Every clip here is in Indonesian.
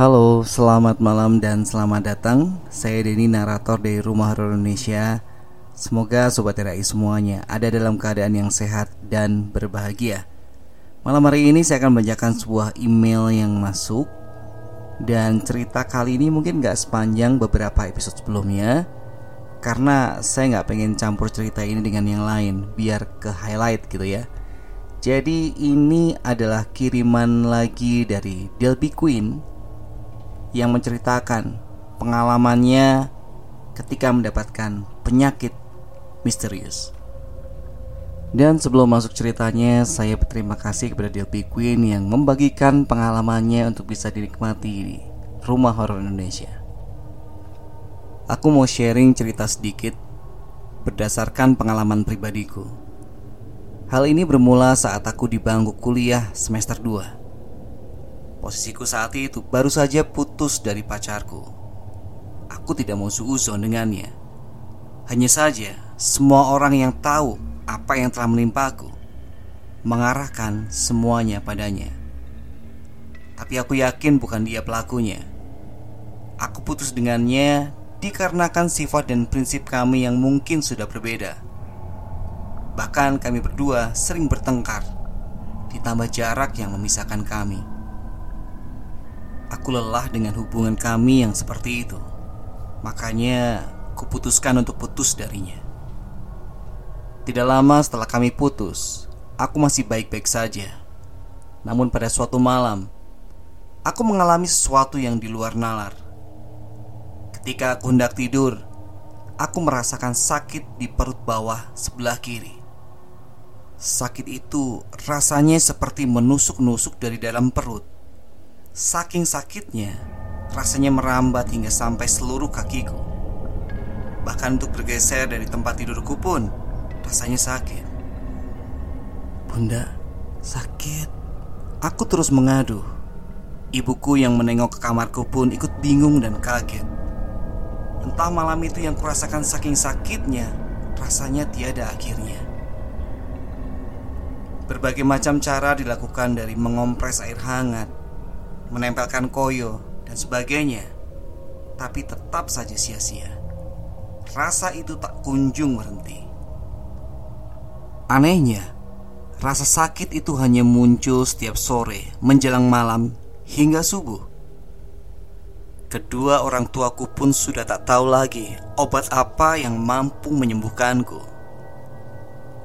Halo, selamat malam dan selamat datang. Saya Denny, narator dari Rumah Horor Indonesia. Semoga sobat RAI semuanya ada dalam keadaan yang sehat dan berbahagia. Malam hari ini saya akan membacakan sebuah email yang masuk dan cerita kali ini mungkin gak sepanjang beberapa episode sebelumnya karena saya nggak pengen campur cerita ini dengan yang lain biar ke highlight gitu ya. Jadi ini adalah kiriman lagi dari Delby Queen yang menceritakan pengalamannya ketika mendapatkan penyakit misterius. Dan sebelum masuk ceritanya, saya berterima kasih kepada Delby Queen yang membagikan pengalamannya untuk bisa dinikmati di Rumah Horor Indonesia. Aku mau sharing cerita sedikit berdasarkan pengalaman pribadiku. Hal ini bermula saat aku di bangku kuliah semester 2 Posisiku saat itu baru saja putus dari pacarku. Aku tidak mau suuzon dengannya. Hanya saja semua orang yang tahu apa yang telah menimpaku Mengarahkan semuanya padanya. Tapi aku yakin bukan dia pelakunya. Aku putus dengannya dikarenakan sifat dan prinsip kami yang mungkin sudah berbeda. Bahkan kami berdua sering bertengkar Ditambah jarak yang memisahkan kami Aku lelah dengan hubungan kami yang seperti itu. Makanya kuputuskan untuk putus darinya. Tidak lama setelah kami putus Aku masih baik-baik saja. Namun pada suatu malam Aku mengalami sesuatu yang di luar nalar. Ketika aku hendak tidur Aku merasakan sakit di perut bawah sebelah kiri. Sakit itu rasanya seperti menusuk-nusuk dari dalam perut. Saking sakitnya, rasanya merambat hingga sampai seluruh kakiku. Bahkan untuk bergeser dari tempat tidurku pun rasanya sakit. Bunda, sakit. Aku terus mengadu. Ibuku yang menengok ke kamarku pun ikut bingung dan kaget. Entah malam itu yang kurasakan saking sakitnya, rasanya tiada akhirnya. Berbagai macam cara dilakukan dari mengompres air hangat, menempelkan koyo, dan sebagainya. Tapi tetap saja sia-sia. Rasa itu tak kunjung berhenti. Anehnya, rasa sakit itu hanya muncul setiap sore menjelang malam hingga subuh. Kedua orang tuaku pun sudah tak tahu lagi obat apa yang mampu menyembuhkanku.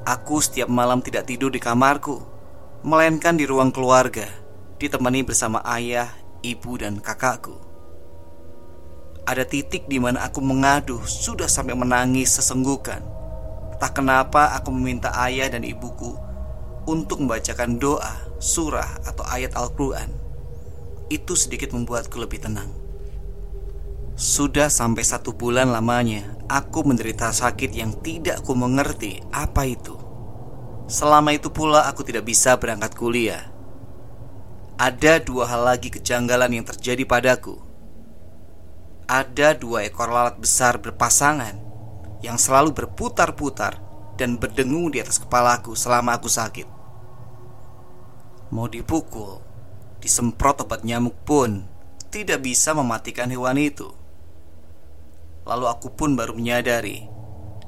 Aku setiap malam tidak tidur di kamarku, melainkan di ruang keluarga, ditemani bersama ayah, ibu, dan kakakku. Ada titik di mana aku mengadu sudah sampai menangis sesenggukan. Tak kenapa aku meminta ayah dan ibuku untuk membacakan doa, surah, atau ayat Al-Quran. Itu sedikit membuatku lebih tenang. Sudah sampai satu bulan lamanya Aku menderita sakit yang tidak ku mengerti apa itu. Selama itu pula aku tidak bisa berangkat kuliah. Ada dua hal lagi kejanggalan yang terjadi padaku. Ada dua ekor lalat besar berpasangan yang selalu berputar-putar dan berdengung di atas kepalaku selama aku sakit. Mau dipukul, disemprot obat nyamuk pun tidak bisa mematikan hewan itu. Lalu aku pun baru menyadari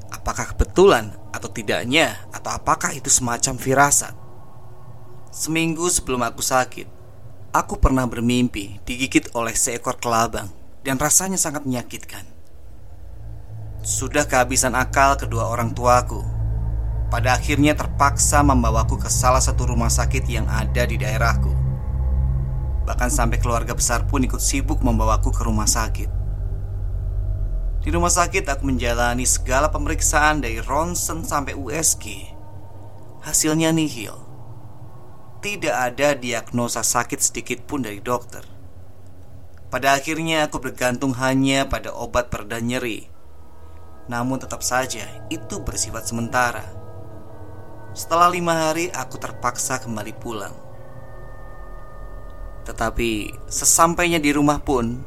Apakah kebetulan atau tidaknya Atau apakah itu semacam firasat Seminggu sebelum aku sakit Aku pernah bermimpi digigit oleh seekor kelabang Dan rasanya sangat menyakitkan Sudah kehabisan akal kedua orang tuaku Pada akhirnya terpaksa membawaku ke salah satu rumah sakit yang ada di daerahku Bahkan sampai keluarga besar pun ikut sibuk membawaku ke rumah sakit di rumah sakit aku menjalani segala pemeriksaan dari ronsen sampai USG. Hasilnya nihil. Tidak ada diagnosa sakit sedikit pun dari dokter. Pada akhirnya aku bergantung hanya pada obat pereda nyeri. Namun tetap saja itu bersifat sementara. Setelah lima hari aku terpaksa kembali pulang. Tetapi sesampainya di rumah pun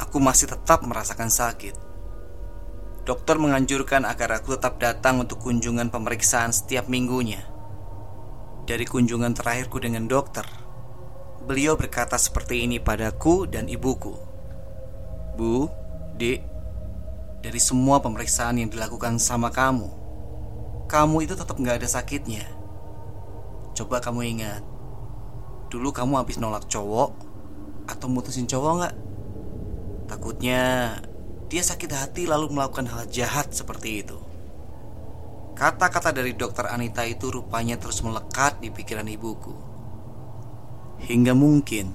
Aku masih tetap merasakan sakit Dokter menganjurkan agar aku tetap datang untuk kunjungan pemeriksaan setiap minggunya. Dari kunjungan terakhirku dengan dokter, beliau berkata seperti ini padaku dan ibuku. Bu, Dek, dari semua pemeriksaan yang dilakukan sama kamu, kamu itu tetap nggak ada sakitnya. Coba kamu ingat, dulu kamu habis nolak cowok atau mutusin cowok nggak? Takutnya dia sakit hati lalu melakukan hal jahat seperti itu. Kata-kata dari dokter Anita itu rupanya terus melekat di pikiran ibuku. Hingga mungkin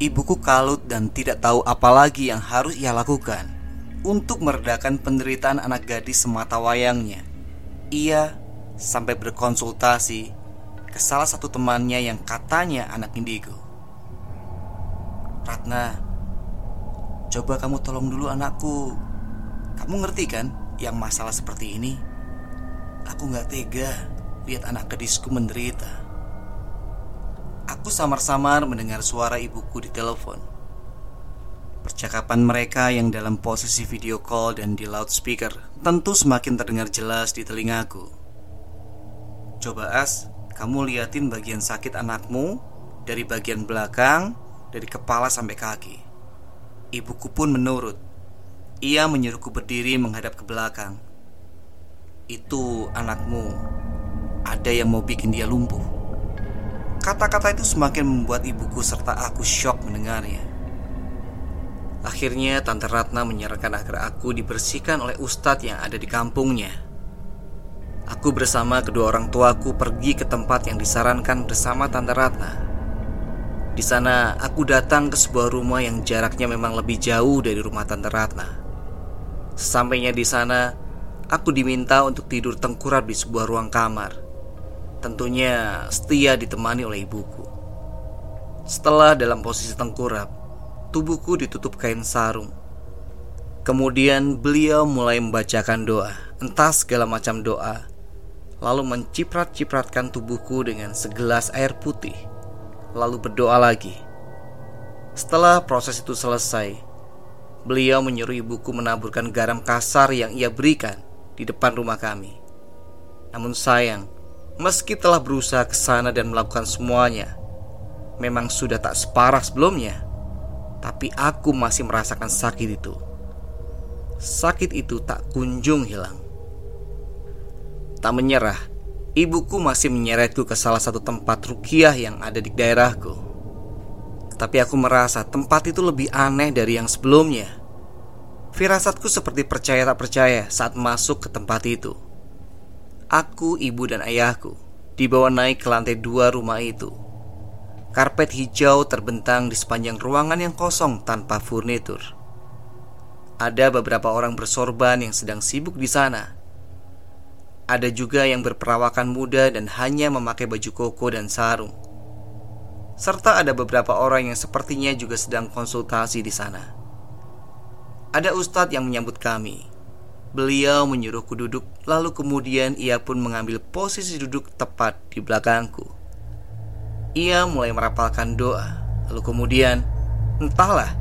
ibuku kalut dan tidak tahu apa lagi yang harus ia lakukan untuk meredakan penderitaan anak gadis semata wayangnya. Ia sampai berkonsultasi ke salah satu temannya yang katanya anak indigo. Ratna, coba kamu tolong dulu anakku. Kamu ngerti kan yang masalah seperti ini? Aku gak tega lihat anak gadisku menderita. Aku samar-samar mendengar suara ibuku di telepon. Percakapan mereka yang dalam posisi video call dan di loudspeaker tentu semakin terdengar jelas di telingaku. Coba As, kamu liatin bagian sakit anakmu dari bagian belakang, dari kepala sampai kaki. Ibuku pun menurut. Ia menyuruhku berdiri menghadap ke belakang. Itu anakmu. Ada yang mau bikin dia lumpuh. Kata-kata itu semakin membuat ibuku serta aku shock mendengarnya. Akhirnya Tante Ratna menyarankan agar aku dibersihkan oleh ustadz yang ada di kampungnya. Aku bersama kedua orang tuaku pergi ke tempat yang disarankan bersama Tante Ratna. Di sana aku datang ke sebuah rumah yang jaraknya memang lebih jauh dari rumah Tante Ratna. Sesampainya di sana, Aku diminta untuk tidur tengkurap di sebuah ruang kamar. Tentunya setia ditemani oleh ibuku. Setelah dalam posisi tengkurap, tubuhku ditutup kain sarung. Kemudian beliau mulai membacakan doa, entah segala macam doa, lalu menciprat-cipratkan tubuhku dengan segelas air putih, lalu berdoa lagi. Setelah proses itu selesai, beliau menyuruh ibuku menaburkan garam kasar yang ia berikan di depan rumah kami. Namun sayang, meski telah berusaha ke sana dan melakukan semuanya, memang sudah tak separah sebelumnya. Tapi aku masih merasakan sakit itu. Sakit itu tak kunjung hilang. Tak menyerah, ibuku masih menyeretku ke salah satu tempat rukiah yang ada di daerahku. Tapi aku merasa tempat itu lebih aneh dari yang sebelumnya. Firasatku seperti percaya tak percaya saat masuk ke tempat itu. Aku, ibu, dan ayahku dibawa naik ke lantai dua rumah itu. Karpet hijau terbentang di sepanjang ruangan yang kosong tanpa furnitur. Ada beberapa orang bersorban yang sedang sibuk di sana. Ada juga yang berperawakan muda dan hanya memakai baju koko dan sarung. Serta ada beberapa orang yang sepertinya juga sedang konsultasi di sana. Ada ustadz yang menyambut kami. Beliau menyuruhku duduk, lalu kemudian ia pun mengambil posisi duduk tepat di belakangku. Ia mulai merapalkan doa, lalu kemudian, entahlah,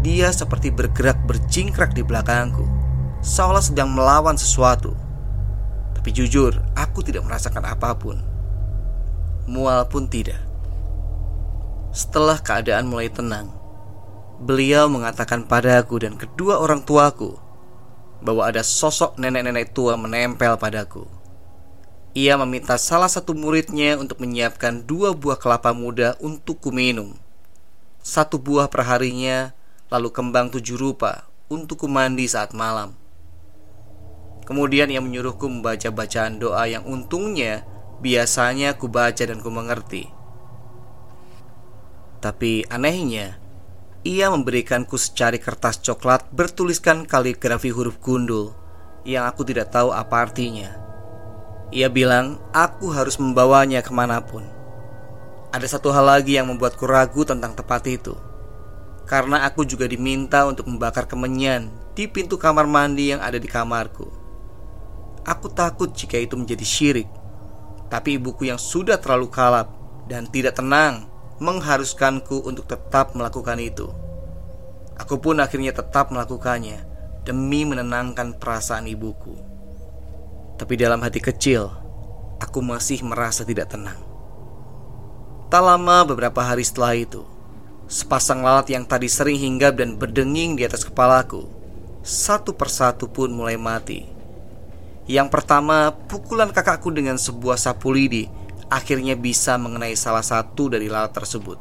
dia seperti bergerak berjingkrak di belakangku, seolah sedang melawan sesuatu. Tapi jujur, aku tidak merasakan apa pun. Mual pun tidak. Setelah keadaan mulai tenang, Beliau mengatakan padaku dan kedua orang tuaku bahwa ada sosok nenek-nenek tua menempel padaku. Ia meminta salah satu muridnya untuk menyiapkan dua buah kelapa muda untuk kuminum. Satu buah perharinya, lalu kembang tujuh rupa untuk kumandi saat malam. Kemudian ia menyuruhku membaca bacaan doa yang untungnya biasanya ku baca dan ku mengerti. Tapi anehnya, ia memberikanku secari kertas coklat bertuliskan kaligrafi huruf gundul yang aku tidak tahu apa artinya. Ia bilang aku harus membawanya ke mana pun. Ada satu hal lagi yang membuatku ragu tentang tempat itu. Karena aku juga diminta untuk membakar kemenyan di pintu kamar mandi yang ada di kamarku. Aku takut jika itu menjadi syirik. Tapi ibuku yang sudah terlalu kalap dan tidak tenang mengharuskanku untuk tetap melakukan itu. Aku pun akhirnya tetap melakukannya demi menenangkan perasaan ibuku. Tapi dalam hati kecil, aku masih merasa tidak tenang. Tak lama beberapa hari setelah itu, sepasang lalat yang tadi sering hinggap dan berdenging di atas kepalaku, satu persatu pun mulai mati. Yang pertama, pukulan kakakku dengan sebuah sapu lidi akhirnya bisa mengenai salah satu dari lalat tersebut.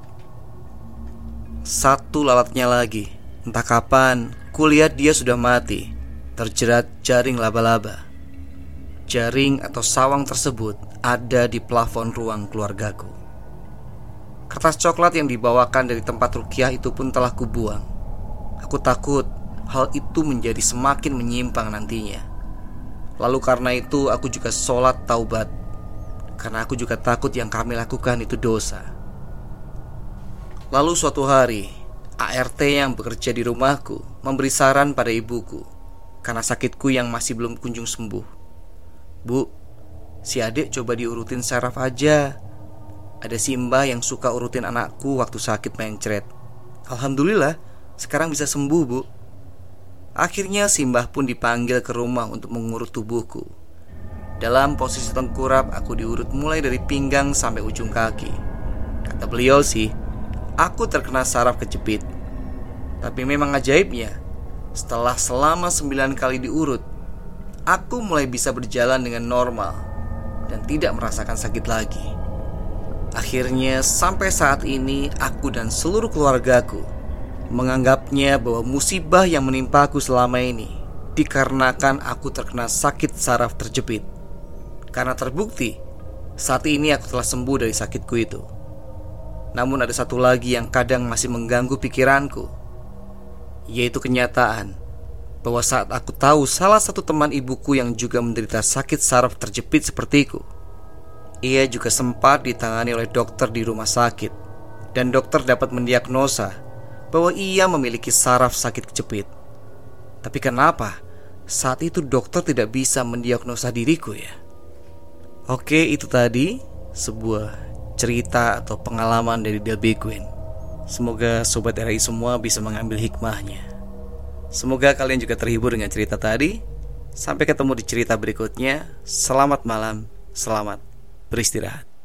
Satu lalatnya lagi, entah kapan, kulihat dia sudah mati, terjerat jaring laba-laba. Jaring atau sawang tersebut ada di plafon ruang keluargaku. Kertas coklat yang dibawakan dari tempat rukiah itu pun telah kubuang. Aku takut hal itu menjadi semakin menyimpang nantinya. Lalu karena itu aku juga sholat taubat Karena aku juga takut yang kami lakukan itu dosa Lalu suatu hari ART yang bekerja di rumahku Memberi saran pada ibuku Karena sakitku yang masih belum kunjung sembuh Bu, si adik coba diurutin saraf aja ada si mbah yang suka urutin anakku waktu sakit mencret. Alhamdulillah, sekarang bisa sembuh, Bu. Akhirnya Simbah pun dipanggil ke rumah untuk mengurut tubuhku. Dalam posisi tengkurap, aku diurut mulai dari pinggang sampai ujung kaki. Kata beliau sih, aku terkena saraf kejepit. Tapi memang ajaibnya, setelah selama sembilan kali diurut, aku mulai bisa berjalan dengan normal dan tidak merasakan sakit lagi. Akhirnya sampai saat ini aku dan seluruh keluargaku menganggapnya bahwa musibah yang menimpaku selama ini dikarenakan aku terkena sakit saraf terjepit. Karena terbukti saat ini aku telah sembuh dari sakitku itu. Namun ada satu lagi yang kadang masih mengganggu pikiranku, yaitu kenyataan bahwa saat aku tahu salah satu teman ibuku yang juga menderita sakit saraf terjepit sepertiku, ia juga sempat ditangani oleh dokter di rumah sakit dan dokter dapat mendiagnosa bahwa ia memiliki saraf sakit kejepit. Tapi kenapa saat itu dokter tidak bisa mendiagnosa diriku ya? Oke, itu tadi sebuah cerita atau pengalaman dari Delby Queen. Semoga sobat RI semua bisa mengambil hikmahnya. Semoga kalian juga terhibur dengan cerita tadi. Sampai ketemu di cerita berikutnya. Selamat malam, selamat beristirahat.